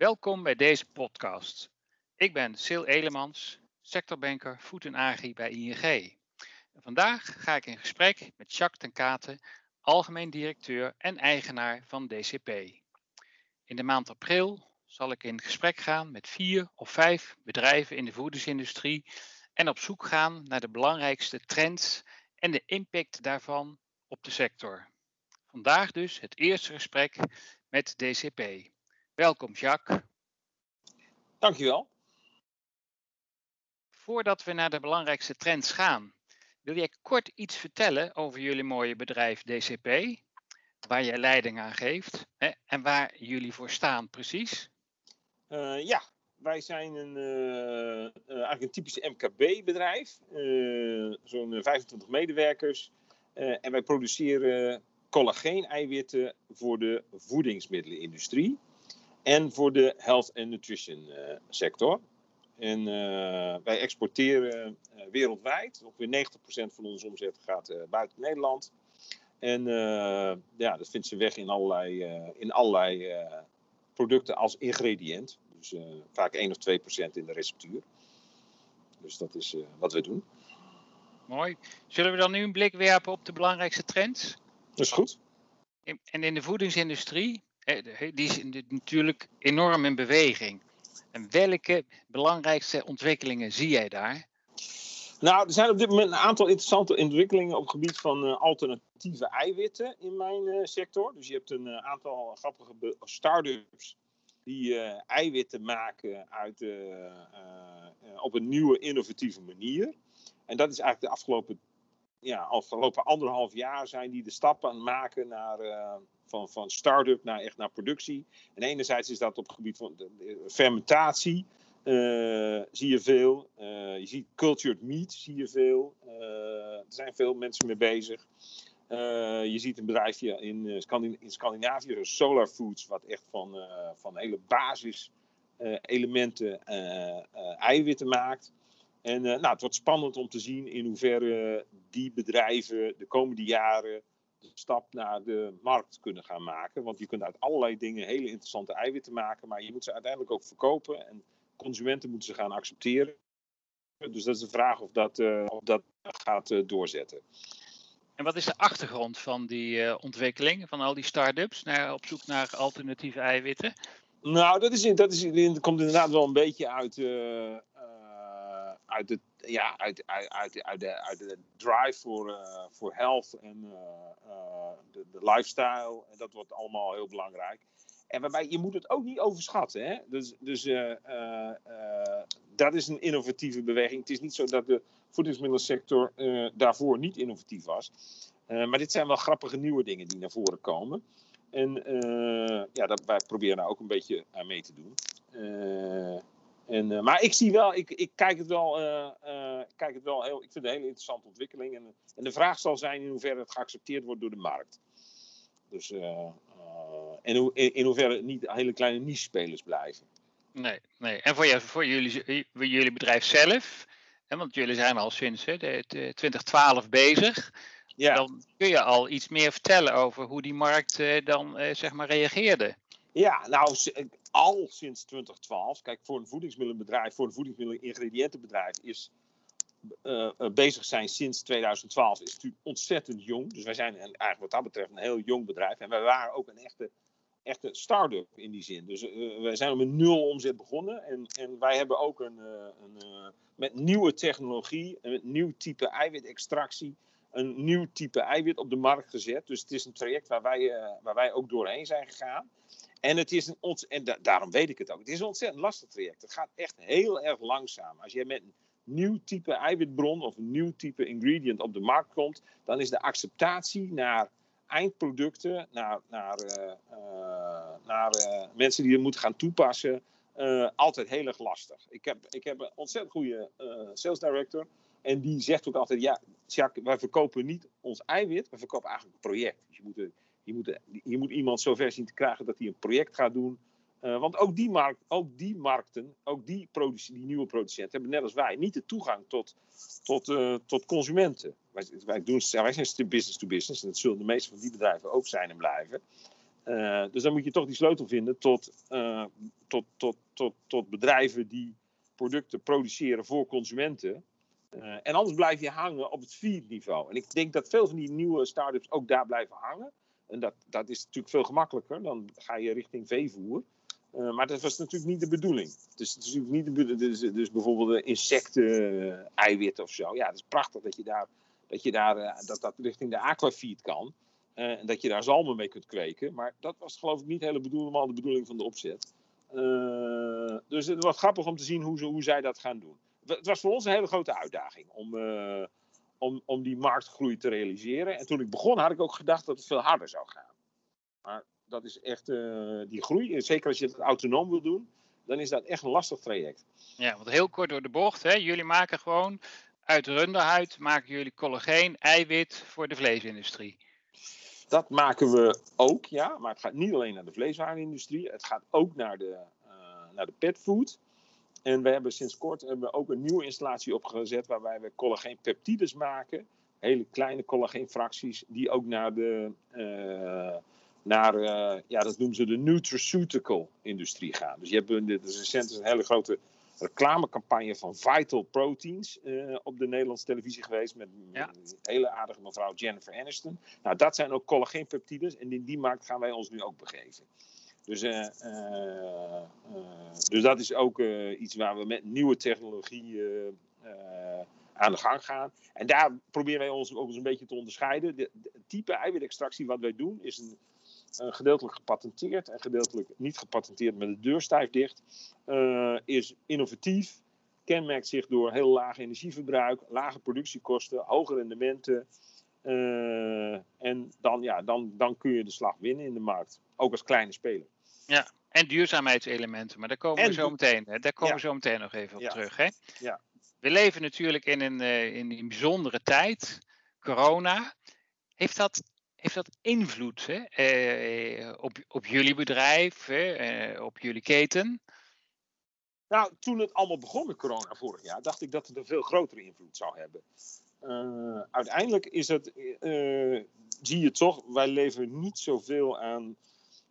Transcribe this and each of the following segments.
Welkom bij deze podcast. Ik ben Sil Elemans, sectorbanker Food en Agri bij ING. Vandaag ga ik in gesprek met Jacques ten Katen, algemeen directeur en eigenaar van DCP. In de maand april zal ik in gesprek gaan met vier of vijf bedrijven in de voedingsindustrie en op zoek gaan naar de belangrijkste trends en de impact daarvan op de sector. Vandaag dus het eerste gesprek met DCP. Welkom Jacques. Dankjewel. Voordat we naar de belangrijkste trends gaan, wil jij kort iets vertellen over jullie mooie bedrijf DCP, waar jij leiding aan geeft hè, en waar jullie voor staan precies? Uh, ja, wij zijn een, uh, uh, eigenlijk een typisch MKB-bedrijf, zo'n 25 medewerkers. en wij produceren collageen-eiwitten voor de voedingsmiddelenindustrie en voor de health and nutrition sector. En wij exporteren wereldwijd. Ongeveer 90% van onze omzet gaat buiten Nederland. En ja, dat vindt ze weg in allerlei, in allerlei producten als ingrediënt. Dus uh, vaak 1 of 2 procent in de receptuur. Dus dat is uh, wat we doen. Mooi. Zullen we dan nu een blik werpen op de belangrijkste trends? Dat is goed. En in de voedingsindustrie, die is natuurlijk enorm in beweging. En welke belangrijkste ontwikkelingen zie jij daar? Nou, er zijn op dit moment een aantal interessante ontwikkelingen op het gebied van uh, alternatieve eiwitten in mijn uh, sector. Dus je hebt een uh, aantal grappige start-ups die eiwitten maken uit, op een nieuwe innovatieve manier. En dat is eigenlijk de afgelopen, ja, afgelopen anderhalf jaar zijn die de stap aan het maken naar, van, van start-up naar echt naar productie. En enerzijds is dat op het gebied van de fermentatie. Uh, zie je veel. Uh, je ziet cultured meat, zie je veel. Er zijn veel mensen mee bezig. je ziet een bedrijfje in, Scandin in Scandinavië, Solar Foods, wat echt van, van hele basis elementen eiwitten maakt. En nou, het wordt spannend om te zien in hoeverre die bedrijven de komende jaren de stap naar de markt kunnen gaan maken. Want je kunt uit allerlei dingen hele interessante eiwitten maken, maar je moet ze uiteindelijk ook verkopen. En consumenten moeten ze gaan accepteren. Dus dat is de vraag of dat, uh, of dat gaat uh, doorzetten. En wat is de achtergrond van die uh, ontwikkeling, van al die start-ups naar, op zoek naar alternatieve eiwitten? Nou, dat, is, dat, is, dat komt inderdaad wel een beetje uit, uit, het, ja, uit, uit, uit, uit, de, uit de drive voor, voor health en de, de lifestyle. En dat wordt allemaal heel belangrijk. En waarbij je moet het ook niet overschatten. Hè? Dus, dus dat is een innovatieve beweging. Het is niet zo dat de voedingsmiddelsector daarvoor niet innovatief was. maar dit zijn wel grappige nieuwe dingen die naar voren komen. En ja, dat, wij proberen daar ook een beetje aan mee te doen. En, maar ik zie wel, ik, ik kijk het wel, kijk het wel heel, ik vind het een hele interessante ontwikkeling. En, en de vraag zal zijn in hoeverre het geaccepteerd wordt door de markt. Dus en in, in hoeverre het niet hele kleine niche-spelers blijven. Nee, nee. En voor, je, voor jullie, jullie bedrijf zelf, hè, want jullie zijn al sinds hè, de, de 2012 bezig. Ja. Dan kun je al iets meer vertellen over hoe die markt eh, dan eh, zeg maar reageerde. Ja, nou, al sinds 2012. Kijk, voor een voedingsmiddelenbedrijf, voor een voedingsmiddelen-ingrediëntenbedrijf is uh, bezig zijn sinds 2012 is natuurlijk ontzettend jong. Dus wij zijn eigenlijk wat dat betreft een heel jong bedrijf. En wij waren ook een echte echt een start-up in die zin. Dus uh, wij zijn met nul omzet begonnen. En, en wij hebben ook een, een met nieuwe technologie, een nieuw type eiwitextractie, een nieuw type eiwit op de markt gezet. Dus het is een traject waar wij, waar wij ook doorheen zijn gegaan. En, het is een en da daarom weet ik het ook. Het is een ontzettend lastig traject. Het gaat echt heel erg langzaam. Als je met een nieuw type eiwitbron of een nieuw type ingredient op de markt komt, dan is de acceptatie naar eindproducten, naar, naar, uh, naar uh, mensen die het moeten gaan toepassen, altijd heel erg lastig. Ik heb, ik heb een ontzettend goede sales director. En die zegt ook altijd: Ja, Jacques, wij verkopen niet ons eiwit, we verkopen eigenlijk een project. Dus je moet, je moet, je moet iemand zover zien te krijgen dat hij een project gaat doen. Uh, want ook die, markt, ook die markten, ook die, die nieuwe producenten hebben net als wij niet de toegang tot, tot, uh, tot consumenten. Wij, wij, doen, wij zijn business to business en dat zullen de meeste van die bedrijven ook zijn en blijven. dus dan moet je toch die sleutel vinden tot, tot, tot, tot, tot bedrijven die producten produceren voor consumenten. en anders blijf je hangen op het feed niveau. En ik denk dat veel van die nieuwe start-ups ook daar blijven hangen. En dat, dat is natuurlijk veel gemakkelijker. Dan ga je richting veevoer. Uh, maar dat was natuurlijk niet de bedoeling. Dus, het is niet de. Dus, dus bijvoorbeeld insecten, eiwit of zo. Ja, het is prachtig dat je daar, dat, je daar, uh, dat, dat richting de aquafeed kan. Uh, en dat je daar zalmen mee kunt kweken. Maar dat was geloof ik niet helemaal de bedoeling van de opzet. dus het was grappig om te zien hoe, ze, hoe zij dat gaan doen. Het was voor ons een hele grote uitdaging om, om, om die marktgroei te realiseren. En toen ik begon had ik ook gedacht dat het veel harder zou gaan. Maar dat is echt uh, die groei. Zeker als je het autonoom wil doen, dan is dat echt een lastig traject. Ja, want heel kort door de bocht. Hè? Jullie maken gewoon uit runderhuid maken jullie collageen, eiwit voor de vleesindustrie. Dat maken we ook, ja. Maar het gaat niet alleen naar de vleeswarenindustrie. Het gaat ook naar de, uh, naar de petfood. En we hebben sinds kort hebben we ook een nieuwe installatie opgezet waarbij we collageenpeptides maken. Hele kleine collageenfracties die ook naar de, uh, naar, uh, ja, dat noemen ze de nutraceutical-industrie gaan. Dus je hebt een, er is recent een hele grote reclamecampagne van Vital Proteins uh, op de Nederlandse televisie geweest. Met ja. een hele aardige mevrouw Jennifer Aniston. Nou, dat zijn ook collageenpeptides en in die markt gaan wij ons nu ook begeven. Dus, uh, uh, dus dat is ook iets waar we met nieuwe technologie aan de gang gaan. En daar proberen wij ons ook eens een beetje te onderscheiden. De, type eiwitextractie wat wij doen is een gedeeltelijk gepatenteerd en gedeeltelijk niet gepatenteerd met de deur stijf dicht, is innovatief, kenmerkt zich door heel laag energieverbruik, lage productiekosten, hoge rendementen. Uh, en dan, ja, dan, dan kun je de slag winnen in de markt, ook als kleine speler. Ja, en duurzaamheidselementen, maar daar komen we zo meteen, hè? Daar komen ja. we zo meteen nog even op ja. terug. Hè? Ja. We leven natuurlijk in een, in een bijzondere tijd, corona. Heeft dat heeft dat invloed hè, eh, op, op jullie bedrijf, hè, eh, op jullie keten? Nou, toen het allemaal begon met corona vorig jaar, dacht ik dat het een veel grotere invloed zou hebben. Uh, uiteindelijk is het, uh, zie je toch, wij leveren niet zoveel aan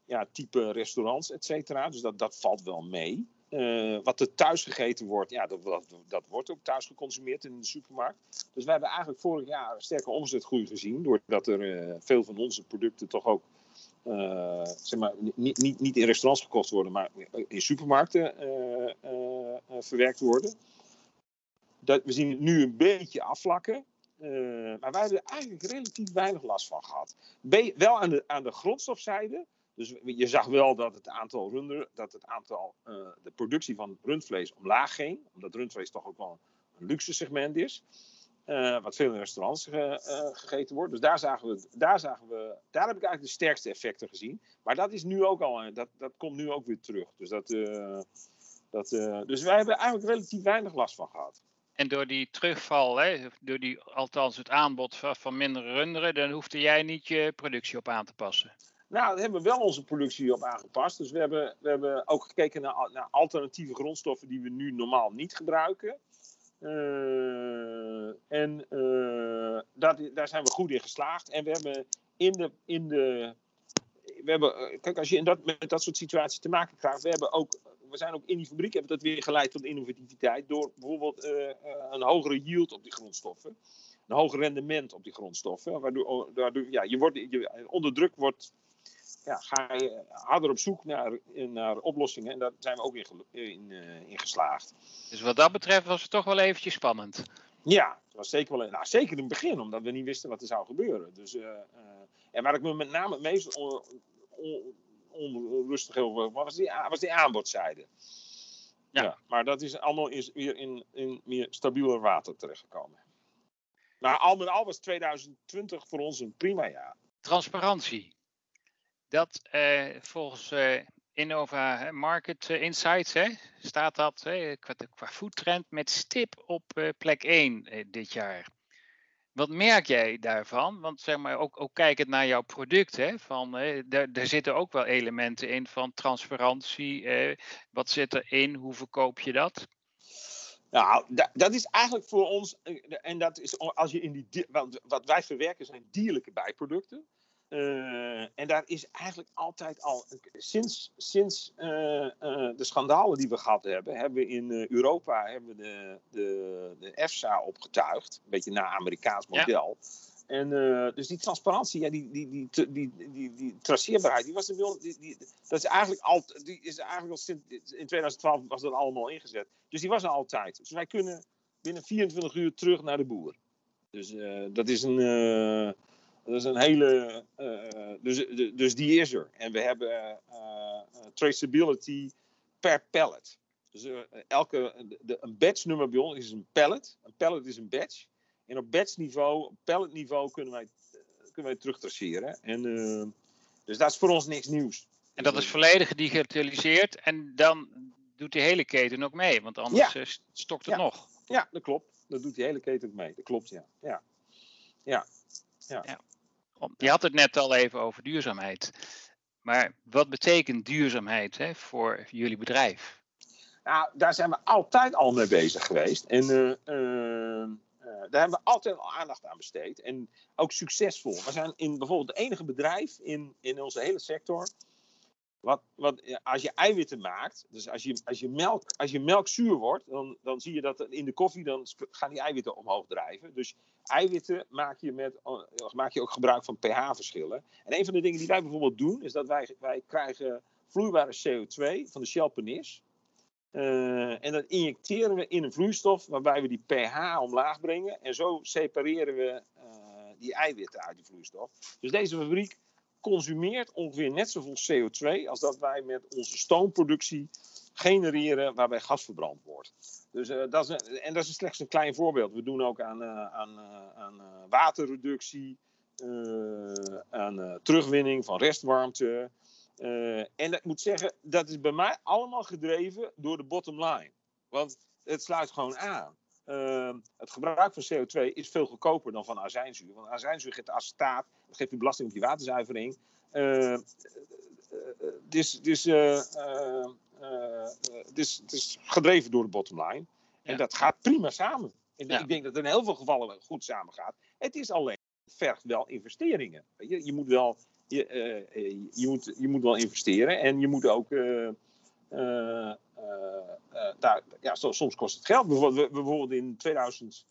ja, type restaurants, et cetera. Dus dat, dat valt wel mee. Uh, wat er thuis gegeten wordt, ja, dat, dat, dat, wordt ook thuis geconsumeerd in de supermarkt. Dus we hebben eigenlijk vorig jaar een sterke omzetgroei gezien. Doordat er veel van onze producten toch ook zeg maar, niet, niet, niet in restaurants gekocht worden, maar in supermarkten verwerkt worden. Dat, we zien het nu een beetje afvlakken. maar wij hebben er eigenlijk relatief weinig last van gehad. Be wel aan de, aan de grondstofzijde dus je zag wel dat het aantal runder, dat het aantal, uh, de productie van rundvlees omlaag ging. Omdat rundvlees toch ook wel een luxe segment is. Uh, wat veel in restaurants ge, gegeten wordt. Dus daar zagen, we, daar zagen we, daar heb ik eigenlijk de sterkste effecten gezien. Maar dat is nu ook al, dat, dat komt nu ook weer terug. Dus, dat, dat, dus wij hebben eigenlijk relatief weinig last van gehad. En door die terugval, hè, door die, althans het aanbod van, van mindere runderen, dan hoefde jij niet je productie op aan te passen. Nou, daar hebben we wel onze productie op aangepast. Dus we hebben, we hebben ook gekeken naar, naar alternatieve grondstoffen die we nu normaal niet gebruiken. Uh, en uh, daar zijn we goed in geslaagd. En we hebben in de. In de we hebben, eh, kijk, als je in dat, met dat soort situaties te maken krijgt, we, hebben ook, we zijn ook in die fabriek hebben dat weer geleid tot innovativiteit. Door bijvoorbeeld uh, een hogere yield op die grondstoffen. Een hoger rendement op die grondstoffen. Waardoor, waardoor ja, je wordt, je, onder druk wordt ja, ga je harder op zoek naar, naar oplossingen. En daar zijn we ook in, in, uh, in, geslaagd. Dus wat dat betreft was het toch wel eventjes spannend. Ja, het was zeker wel. Nou, zeker in het begin, omdat we niet wisten wat er zou gebeuren. Dus, uh, uh, en waar ik me met name het meest on, on, onrustig over was die, was die aanbodzijde. Ja. ja. maar dat is allemaal is weer in, in meer stabieler water terechtgekomen. Maar al met al was 2020 voor ons een prima jaar. Transparantie dat uh, volgens uh, Innova Market uh, Insights hè, staat dat qua, qua foodtrend met stip op plek 1 dit jaar. Wat merk jij daarvan? Want zeg maar, ook, ook kijkend naar jouw product, hè, van, daar, daar zitten ook wel elementen in van transparantie. wat zit erin? Hoe verkoop je dat? Nou, dat is eigenlijk voor ons, en dat is als je in die, wat wij verwerken zijn dierlijke bijproducten. Eh, en daar is eigenlijk altijd al, sinds, sinds eh, eh, de schandalen die we gehad hebben, hebben we in Europa hebben we de, de, de EFSA opgetuigd. Een beetje naar Amerikaans model. En dus die transparantie, ja, die, die, die, die, die, die, traceerbaarheid, die was er die, die, dat is eigenlijk al, die is eigenlijk al sinds, in 2012 was dat allemaal ingezet. Dus die was er altijd. Dus wij kunnen binnen 24 uur terug naar de boer. Dus dat is een dat is een hele. Uh, dus, dus die is er. En we hebben uh, traceability per pallet. Dus elke, de, een batch nummer bij ons is een pallet. Een pallet is een batch. En op batch niveau, op pallet niveau kunnen wij, kunnen wij terugtraceren. En, dus dat is voor ons niks nieuws. En dat is volledig gedigitaliseerd. En dan doet die hele keten ook mee. Want anders stokt het nog. Ja, dat klopt. Dat doet die hele keten ook mee. Dat klopt, ja. Ja. Ja. ja. ja. Je had het net al even over duurzaamheid. Maar wat betekent duurzaamheid hè, voor jullie bedrijf? Nou, daar zijn we altijd al mee bezig geweest. En uh, uh, daar hebben we altijd al aandacht aan besteed. En ook succesvol. We zijn in bijvoorbeeld het enige bedrijf in, in onze hele sector wat, wat, als je eiwitten maakt, dus als je, als je, melk, als je melk zuur wordt, dan, dan zie je dat in de koffie dan gaan die eiwitten omhoog drijven. Dus eiwitten maak je, met, maak je ook gebruik van pH-verschillen. En een van de dingen die wij bijvoorbeeld doen, is dat wij, wij krijgen vloeibare CO2 van de Shell Penis. Uh, en dat injecteren we in een vloeistof waarbij we die pH omlaag brengen. En zo separeren we uh, die eiwitten uit die vloeistof. Dus deze fabriek consumeert ongeveer net zoveel CO2 als dat wij met onze stoomproductie genereren waarbij gas verbrand wordt. Dus, uh, dat is en dat is slechts een klein voorbeeld. We doen ook aan, uh, aan, uh, aan waterreductie, aan terugwinning van restwarmte. en ik moet zeggen, dat is bij mij allemaal gedreven door de bottom line. Want het sluit gewoon aan. Het gebruik van CO2 is veel goedkoper dan van azijnzuur. Want azijnzuur geeft acetaat, dat geeft u belasting op die waterzuivering. dus, dus het, is, het is gedreven door de bottom line. En dat gaat prima samen. En ik denk dat het in heel veel gevallen goed samen gaat. Het is alleen, vergt wel investeringen. Je, je, moet, wel, je, uh, je, moet, je moet wel investeren en je moet ook. Uh, uh, daar, ja, soms kost het geld. Bijvoorbeeld, bijvoorbeeld in 2000,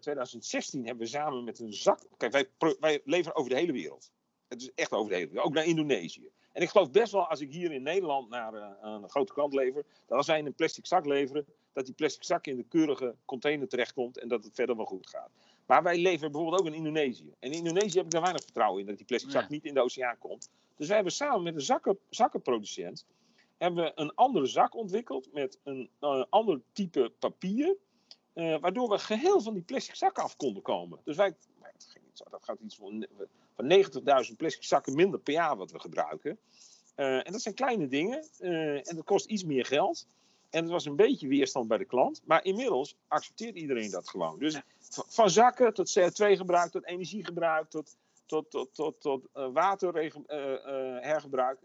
2016 hebben we samen met een zak. Kijk, wij, wij leveren over de hele wereld. Het is echt over de hele wereld. Ook naar Indonesië. En ik geloof best wel, als ik hier in Nederland naar uh, een grote klant lever, dat als wij een plastic zak leveren, dat die plastic zak in de keurige container terechtkomt en dat het verder wel goed gaat. Maar wij leveren bijvoorbeeld ook in Indonesië. En in Indonesië heb ik daar weinig vertrouwen in dat die plastic zak niet in de oceaan komt. Dus wij hebben samen met een zakken, zakkenproducent hebben we een andere zak ontwikkeld met een uh, ander type papier. Uh, waardoor we geheel van die plastic zakken af konden komen. Dus wij, dat gaat iets van van 90.000 plastic zakken minder per jaar wat we gebruiken. Uh, en dat zijn kleine dingen uh, en dat kost iets meer geld. En het was een beetje weerstand bij de klant. Maar inmiddels accepteert iedereen dat gewoon. Dus van zakken tot CO2-gebruik, tot energiegebruik, tot, tot, tot, tot, tot uh, waterhergebruik.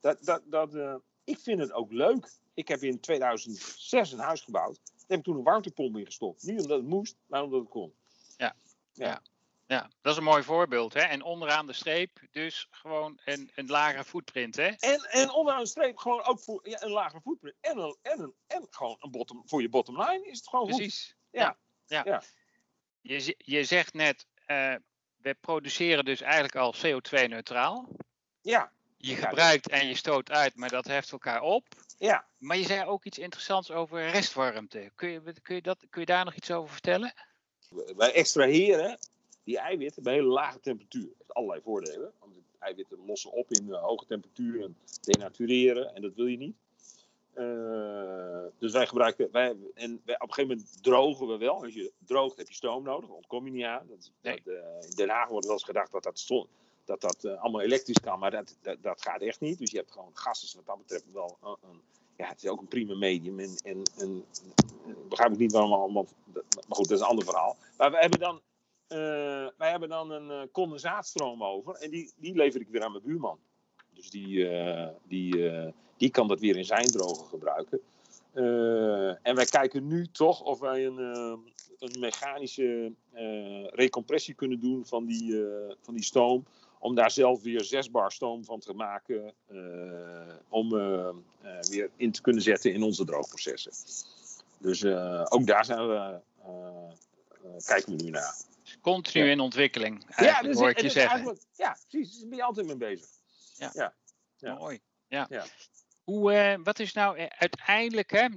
dat, dat, dat, ik vind het ook leuk. Ik heb in 2006 een huis gebouwd. Daar heb ik toen een warmtepomp in gestopt. Niet omdat het moest, maar omdat het kon. Ja, ja. Ja, dat is een mooi voorbeeld. Hè? En onderaan de streep dus gewoon een, een lagere footprint. Hè? En, en onderaan de streep gewoon ook voor ja, een lagere footprint. En, een, en, een, en gewoon een bottom, voor je bottom line is het gewoon Precies. goed. Ja. ja. ja. Je, je zegt net, uh, we produceren dus eigenlijk al CO2-neutraal. Ja. Je gebruikt en je stoot uit, maar dat heft elkaar op. Ja. Maar je zei ook iets interessants over restwarmte. Kun je, kun je, dat, kun je daar nog iets over vertellen? Wij extraheren die eiwitten bij hele lage temperatuur. Dat heeft allerlei voordelen. Want de eiwitten lossen op in uh, hoge temperatuur en denatureren. En dat wil je niet. Uh, dus wij gebruiken, wij, en wij, op een gegeven moment drogen we wel. Als je droogt heb je stoom nodig, ontkom je niet aan. Dat, nee. dat, uh, in Den Haag wordt wel eens gedacht dat dat, dat, dat uh, allemaal elektrisch kan, maar dat, dat, dat, gaat echt niet. Dus je hebt gewoon gas, is wat dat betreft wel een, ja, het is ook een prima medium. En, en, en begrijp ik niet waarom allemaal, maar goed, dat is een ander verhaal. Maar we hebben dan wij hebben dan een condensaatstroom over en die, die lever ik weer aan mijn buurman. Dus die, die, die kan dat weer in zijn droger gebruiken. en wij kijken nu toch of wij een, een mechanische recompressie kunnen doen van die, van die stoom om daar zelf weer 6 bar stoom van te maken. om weer in te kunnen zetten in onze droogprocessen. Dus ook daar zijn we, kijken we nu naar. Continu in ontwikkeling, ja, dus, hoor ik je zeggen. Ja, precies. Daar ben je altijd mee bezig. Ja, ja. ja. mooi. Ja. Hoe, uh, wat is nou eh, uiteindelijk, hè,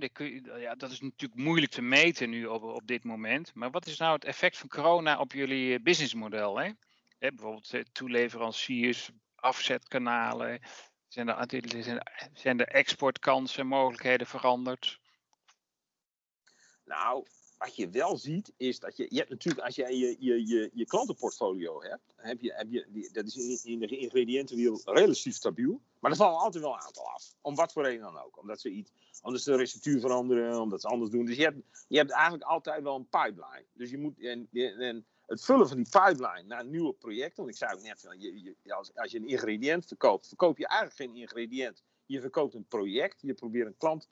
ja, dat is natuurlijk moeilijk te meten nu op, op dit moment, maar wat is nou het effect van corona op jullie eh, businessmodel? Hè? Bijvoorbeeld toeleveranciers, afzetkanalen, zijn er, zijn er exportkansen, mogelijkheden veranderd? Nou, wat je wel ziet, is dat je, je hebt natuurlijk, als jij je, je, je, je klantenportfolio hebt, heb je, heb je, dat is in, de ingrediëntenwereld relatief stabiel. Maar er vallen altijd wel een aantal af. Om wat voor reden dan ook. Omdat ze iets, ze de receptuur veranderen, omdat ze anders doen. Dus je hebt, je hebt eigenlijk altijd wel een pipeline. Dus je moet, en, en het vullen van die pipeline naar nieuwe projecten. Want ik zei ook net, je, je, als, als je een ingrediënt verkoopt, verkoop je eigenlijk geen ingrediënt. Je verkoopt een project. Je probeert een klant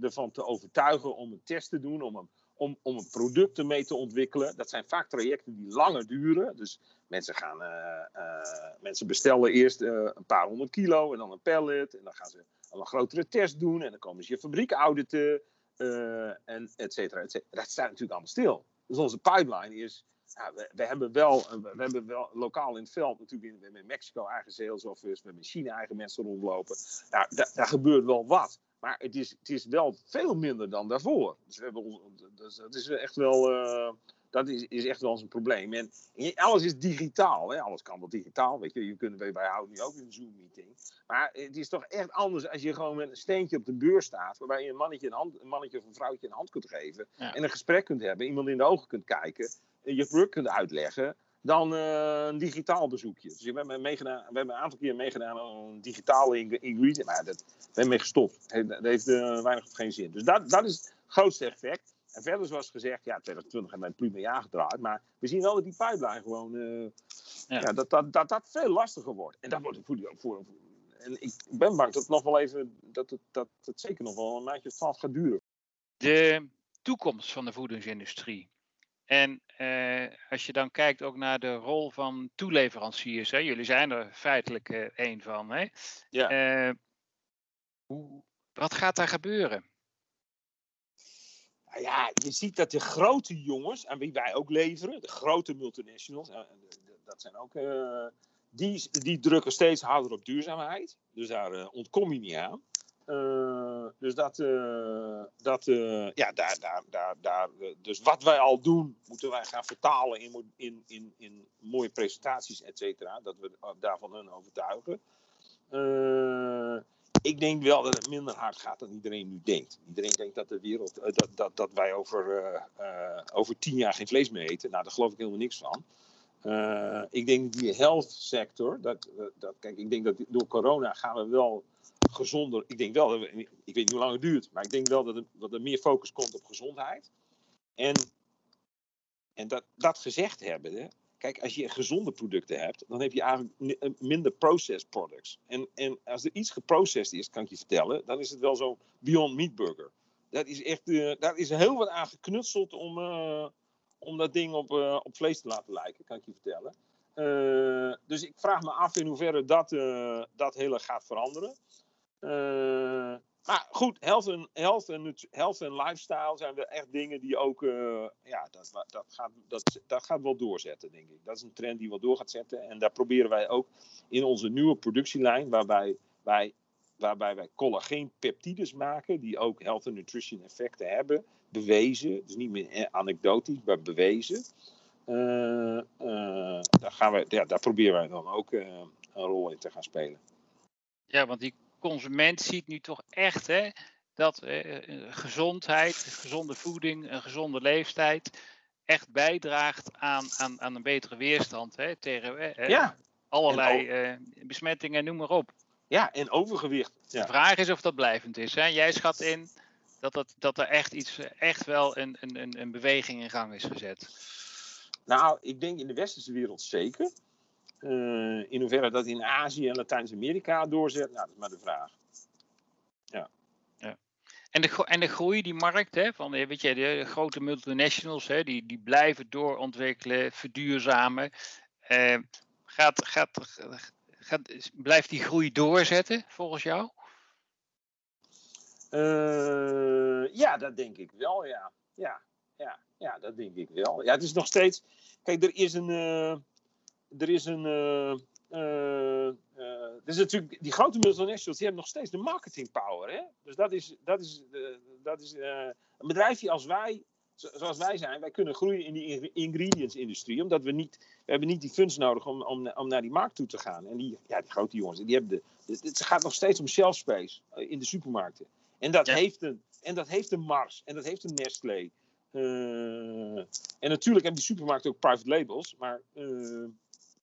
ervan te overtuigen om een test te doen, om een om, om een product ermee te ontwikkelen. Dat zijn vaak trajecten die langer duren. Dus mensen, gaan, uh, uh, mensen bestellen eerst uh, een paar honderd kilo en dan een pallet. En dan gaan ze een grotere test doen. En dan komen ze je fabriek auditen. en et cetera, et cetera. Dat staat natuurlijk allemaal stil. Dus onze pipeline is. Ja, we, we, hebben wel, we hebben wel lokaal in het veld natuurlijk. We hebben in Mexico eigen sales office. We hebben in China eigen mensen rondlopen. Ja, daar gebeurt wel wat. Maar het is, het is wel veel minder dan daarvoor. Dus, we hebben, dus dat is echt wel. Uh, dat is, is echt wel een probleem. En, alles is digitaal. Hè? Alles kan wel digitaal. Weet je. Je kunt, wij houden nu ook een Zoom-meeting. Maar het is toch echt anders als je gewoon met een steentje op de beurs staat. Waarbij je een mannetje, een, hand, een mannetje of een vrouwtje een hand kunt geven. En een gesprek kunt hebben. Iemand in de ogen kunt kijken. Je product kunt uitleggen dan uh, een digitaal bezoekje. Dus we hebben, meegedaan, we hebben een aantal keer meegedaan aan een digitale ingredient. Maar dat, we hebben mee gestopt. Dat heeft uh, weinig of geen zin. Dus dat, dat is het grootste effect. En verder zoals gezegd, ja, 2020 hebben wij plume jaar gedraaid. Maar we zien wel dat die pipeline gewoon, uh, ja. ja. dat, dat, dat dat veel lastiger wordt. En dat wordt voor, voor, voor en ik ben bang dat het nog wel even, dat het, dat het zeker nog wel een maandje of twaalf gaat duren. De toekomst van de voedingsindustrie. En eh, als je dan kijkt ook naar de rol van toeleveranciers, hè, jullie zijn er feitelijk uh, één van. Hè? Ja. Uh, hoe, wat gaat daar gebeuren? Nou ja, je ziet dat de grote jongens, aan wie wij ook leveren, de grote multinationals, dat zijn ook, die, die drukken steeds harder op duurzaamheid. Dus daar ontkom je niet aan. Uh, dus dat, uh, dat uh, ja, daar, daar, daar, daar, dus wat wij al doen, moeten wij gaan vertalen in, in, in, in mooie presentaties, et cetera. Dat we daarvan hun overtuigen. ik denk wel dat het minder hard gaat dan iedereen nu denkt. Iedereen denkt dat de wereld, dat, dat, dat wij over, over tien jaar geen vlees meer eten. Nou, daar geloof ik helemaal niks van. ik denk die health sector, dat, dat, kijk, ik denk dat door corona gaan we wel gezonder. Ik denk wel, dat ik weet niet hoe lang het duurt, maar ik denk wel dat er, dat er meer focus komt op gezondheid. En, en dat, dat gezegd hebben, kijk, als je gezonde producten hebt, dan heb je eigenlijk eh, minder processed products. En, en als er iets geprocessed is, kan ik je vertellen, dan is het wel zo'n Beyond Meat Burger. Dat is echt, uh, daar is heel wat aan geknutseld om, uh, om dat ding op, uh, op vlees te laten lijken, kan ik je vertellen. dus ik vraag me af in hoeverre dat, dat hele gaat veranderen. Uh, maar goed, health en, health, en, health lifestyle zijn wel echt dingen die ook, uh, ja, dat, dat, gaat, dat, dat gaat wel doorzetten, denk ik. Dat is een trend die wel door gaat zetten. En daar proberen wij ook in onze nieuwe productielijn, waarbij wij, waarbij wij collageenpeptides maken, die ook health en nutrition effecten hebben, bewezen. Dus niet meer anekdotisch, maar bewezen. Daar, gaan we, ja, daar proberen wij dan ook een rol in te gaan spelen. Ja, want die consument ziet nu toch echt hè, dat eh, eh, gezondheid, gezonde voeding, een gezonde leeftijd echt bijdraagt aan, aan, aan een betere weerstand hè, tegen eh, ja. allerlei eh, besmettingen, noem maar op. Ja, en overgewicht. Ja. De vraag is of dat blijvend is. Hè? Jij schat in dat, dat, dat er echt, iets, echt wel een, een, een beweging in gang is gezet. Nou, ik denk in de westerse wereld zeker. Uh, in hoeverre dat in Azië en Latijns-Amerika doorzet, nou, dat is maar de vraag. Ja. ja. En de, en de groei, die markt, hè, van weet je, de grote multinationals, hè, die, die blijven doorontwikkelen, verduurzamen. Uh, gaat, gaat, gaat, blijft die groei doorzetten volgens jou? Uh, ja, dat denk ik wel, ja. Ja, ja, ja, dat denk ik wel. Ja, het is nog steeds. Kijk, er is een. Er is een. Dus natuurlijk, die grote multinationals die hebben nog steeds de marketing power. Hè? Dus dat is, dat is, dat is een bedrijfje als wij, zoals wij zijn, wij kunnen groeien in die ingredients-industrie. Omdat we niet, we hebben niet die funds nodig om, om, om naar die markt toe te gaan. En die, ja, die grote jongens, die hebben de, het gaat nog steeds om shelf space in de supermarkten. En dat, heeft, een, en dat heeft een Mars en dat heeft een Nestlé. Uh, en natuurlijk hebben die supermarkten ook private labels, maar uh,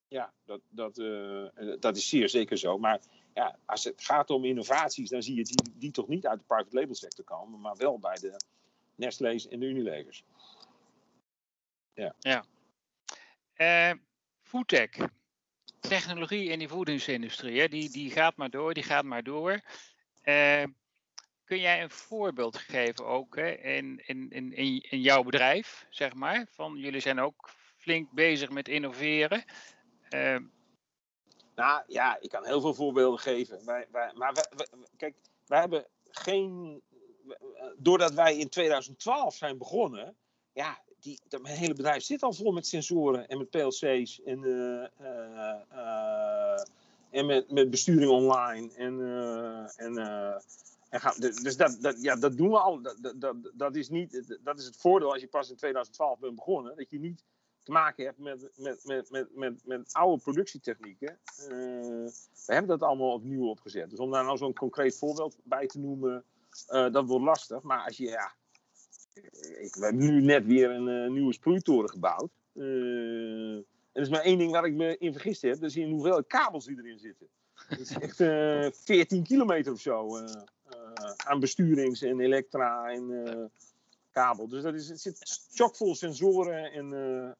ja, dat, dat, uh, dat is zeer zeker zo. Maar ja, als het gaat om innovaties, dan zie je die, die toch niet uit de private label sector komen, maar wel bij de Nestlé's en de Unilevers. Ja. ja. Uh, foodtech. Technologie in die voedingsindustrie, hè, die, die gaat maar door, die gaat maar door. Kun jij een voorbeeld geven ook hè, in, in, in, in jouw bedrijf, zeg maar? Van jullie zijn ook flink bezig met innoveren. Uh, nou ja, ik kan heel veel voorbeelden geven. Maar kijk, wij hebben geen. Doordat wij in 2012 zijn begonnen, ja, die, mijn hele bedrijf zit al vol met sensoren en met PLC's en, uh, uh, en met, met besturing online en, en en gaan, dus dat, dat, ja, dat doen we al. Dat, dat, dat, is niet, dat is het voordeel als je pas in 2012 bent begonnen. Dat je niet te maken hebt met, met, met, met, met, met oude productietechnieken. Uh, we hebben dat allemaal opnieuw opgezet. Dus om daar nou zo'n concreet voorbeeld bij te noemen, uh, dat wordt lastig. Maar als je, ja, ik, we hebben nu net weer een nieuwe sproeitoren gebouwd. en er is maar één ding waar ik me in vergist heb. Dat is in hoeveel kabels die erin zitten. Dat is echt 14 kilometer of zo. Eh, aan besturings- en elektra en eh, kabel. Dus dat is, het zit chockvol sensoren en eh,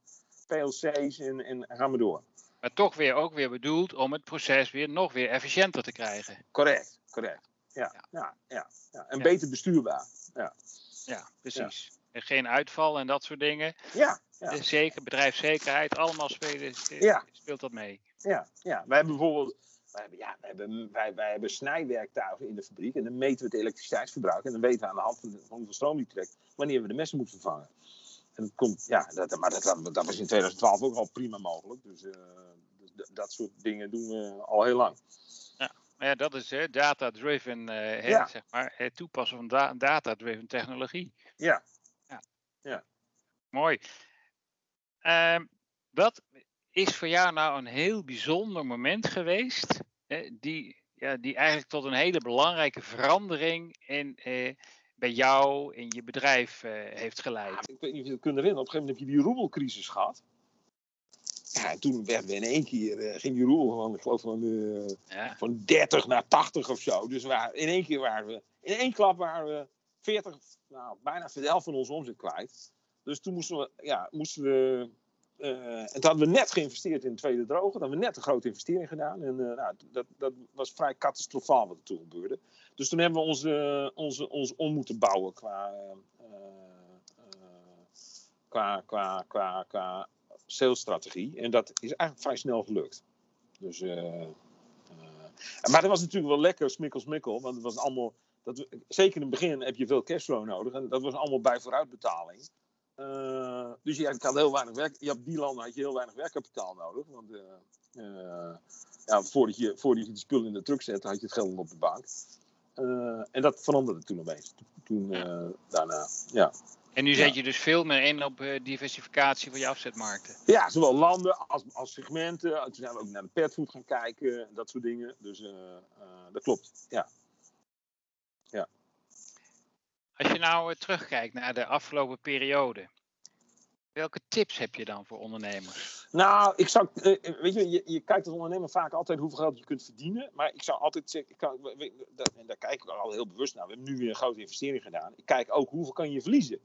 PLC's en, en gaan we door. Maar toch weer ook weer bedoeld om het proces weer nog weer efficiënter te krijgen. Correct, correct. Ja, ja. ja, ja, En beter bestuurbaar. Ja, ja precies. En geen uitval en dat soort dingen. Ja. ja. Zeker, bedrijfszekerheid, allemaal spelen, speelt dat mee. Ja, ja. wij hebben bijvoorbeeld wij hebben, ja, wij hebben, wij, wij hebben snijwerktuigen in de fabriek en dan meten we het elektriciteitsverbruik. En dan weten we aan de hand van, hoeveel stroom die trekt wanneer we de messen moeten vervangen. En dat komt, ja, dat, maar dat, dat, was in 2012 ook al prima mogelijk. Dus, uh, dat soort dingen doen we al heel lang. Ja, maar ja dat is data-driven, uh, ja. zeg maar, het toepassen van da data-driven technologie. Ja. ja. ja. Mooi. Uh, wat is voor jou nou een heel bijzonder moment geweest, die, ja, die eigenlijk tot een hele belangrijke verandering in, eh, bij jou in je bedrijf eh, heeft geleid? ik weet niet of je het kunt herinneren. Op een gegeven moment heb je die roebelcrisis gehad. Ja, en toen werden we in één keer, uh, ging die roebel van, ik geloof van, uh, ja. van 30 naar 80 of zo. Dus waar, in één keer waren we, in één klap waren we 40, nou, bijna de helft van onze omzet kwijt. Dus toen moesten we, ja, moesten we en toen hadden we net geïnvesteerd in de tweede droge. Toen hebben we net een grote investering gedaan. En uh, nou, dat, dat was vrij catastrofaal wat er toen gebeurde. Dus toen hebben we onze, onze, ons om moeten bouwen qua, qua, qua, qua, qua salesstrategie. En dat is eigenlijk vrij snel gelukt. Dus, maar dat was natuurlijk wel lekker smikkel smikkel. Want het was allemaal, dat, zeker in het begin heb je veel cashflow nodig. En dat was allemaal bij vooruitbetaling. Uh, dus je had heel weinig werk. Je op die landen had je heel weinig werkkapitaal nodig. Want uh, uh, ja, voordat, je, voordat je die spullen in de truck zette, had je het geld op de bank. en dat veranderde toen opeens. Toen daarna, ja. En nu zet je dus veel meer in op diversificatie van je afzetmarkten. Ja, zowel landen als, als segmenten. Toen zijn we ook naar de petfood gaan kijken, dat soort dingen. Dus dat klopt. Ja. Als je nou terugkijkt naar de afgelopen periode, welke tips heb je dan voor ondernemers? Nou, ik zou, eh, weet je, je, kijkt als ondernemer vaak altijd hoeveel geld je kunt verdienen. Maar ik zou altijd zeggen, en daar kijk ik al heel bewust naar. We hebben nu weer een grote investering gedaan. Ik kijk ook hoeveel kan je verliezen.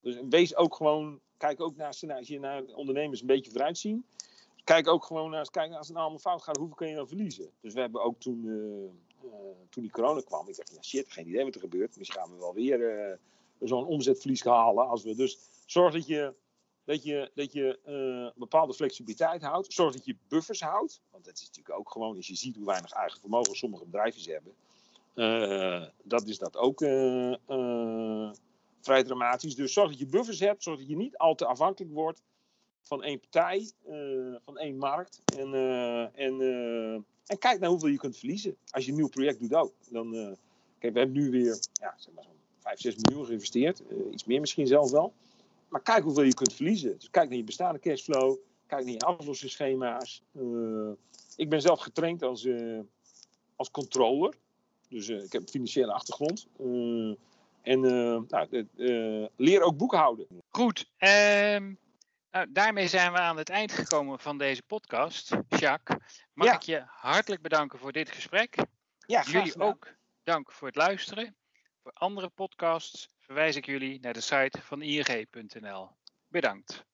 Dus wees ook gewoon, kijk ook naar, je naar ondernemers een beetje vooruit zien. Kijk ook gewoon naar, kijk, als het nou allemaal fout gaat, hoeveel kan je dan verliezen? Dus we hebben ook toen, toen die corona kwam. Ik dacht, ja shit, geen idee wat er gebeurt. Misschien gaan we wel weer zo'n omzetverlies halen. Als we dus zorg dat je, dat je, dat je een bepaalde flexibiliteit houdt. Zorg dat je buffers houdt. Want dat is natuurlijk ook gewoon, als je ziet hoe weinig eigen vermogen sommige bedrijven hebben. dat is dat ook vrij dramatisch. Dus zorg dat je buffers hebt. Zorg dat je niet al te afhankelijk wordt van één partij, uh, van één markt. En, uh, en, uh, en kijk naar hoeveel je kunt verliezen. Als je een nieuw project doet ook. Dan, kijk, we hebben nu weer ja, zeg maar zo'n 5, 6 miljoen geïnvesteerd. iets meer misschien zelf wel. Maar kijk hoeveel je kunt verliezen. Dus kijk naar je bestaande cashflow. Kijk naar je aflossingsschema's. ik ben zelf getraind als, als controller. Dus ik heb een financiële achtergrond. en nou, leer ook boekhouden. Goed. Um nou, daarmee zijn we aan het eind gekomen van deze podcast. Jacques, mag ik je hartelijk bedanken voor dit gesprek. Ja, jullie ook dank voor het luisteren. Voor andere podcasts verwijs ik jullie naar de site van ing.nl. Bedankt.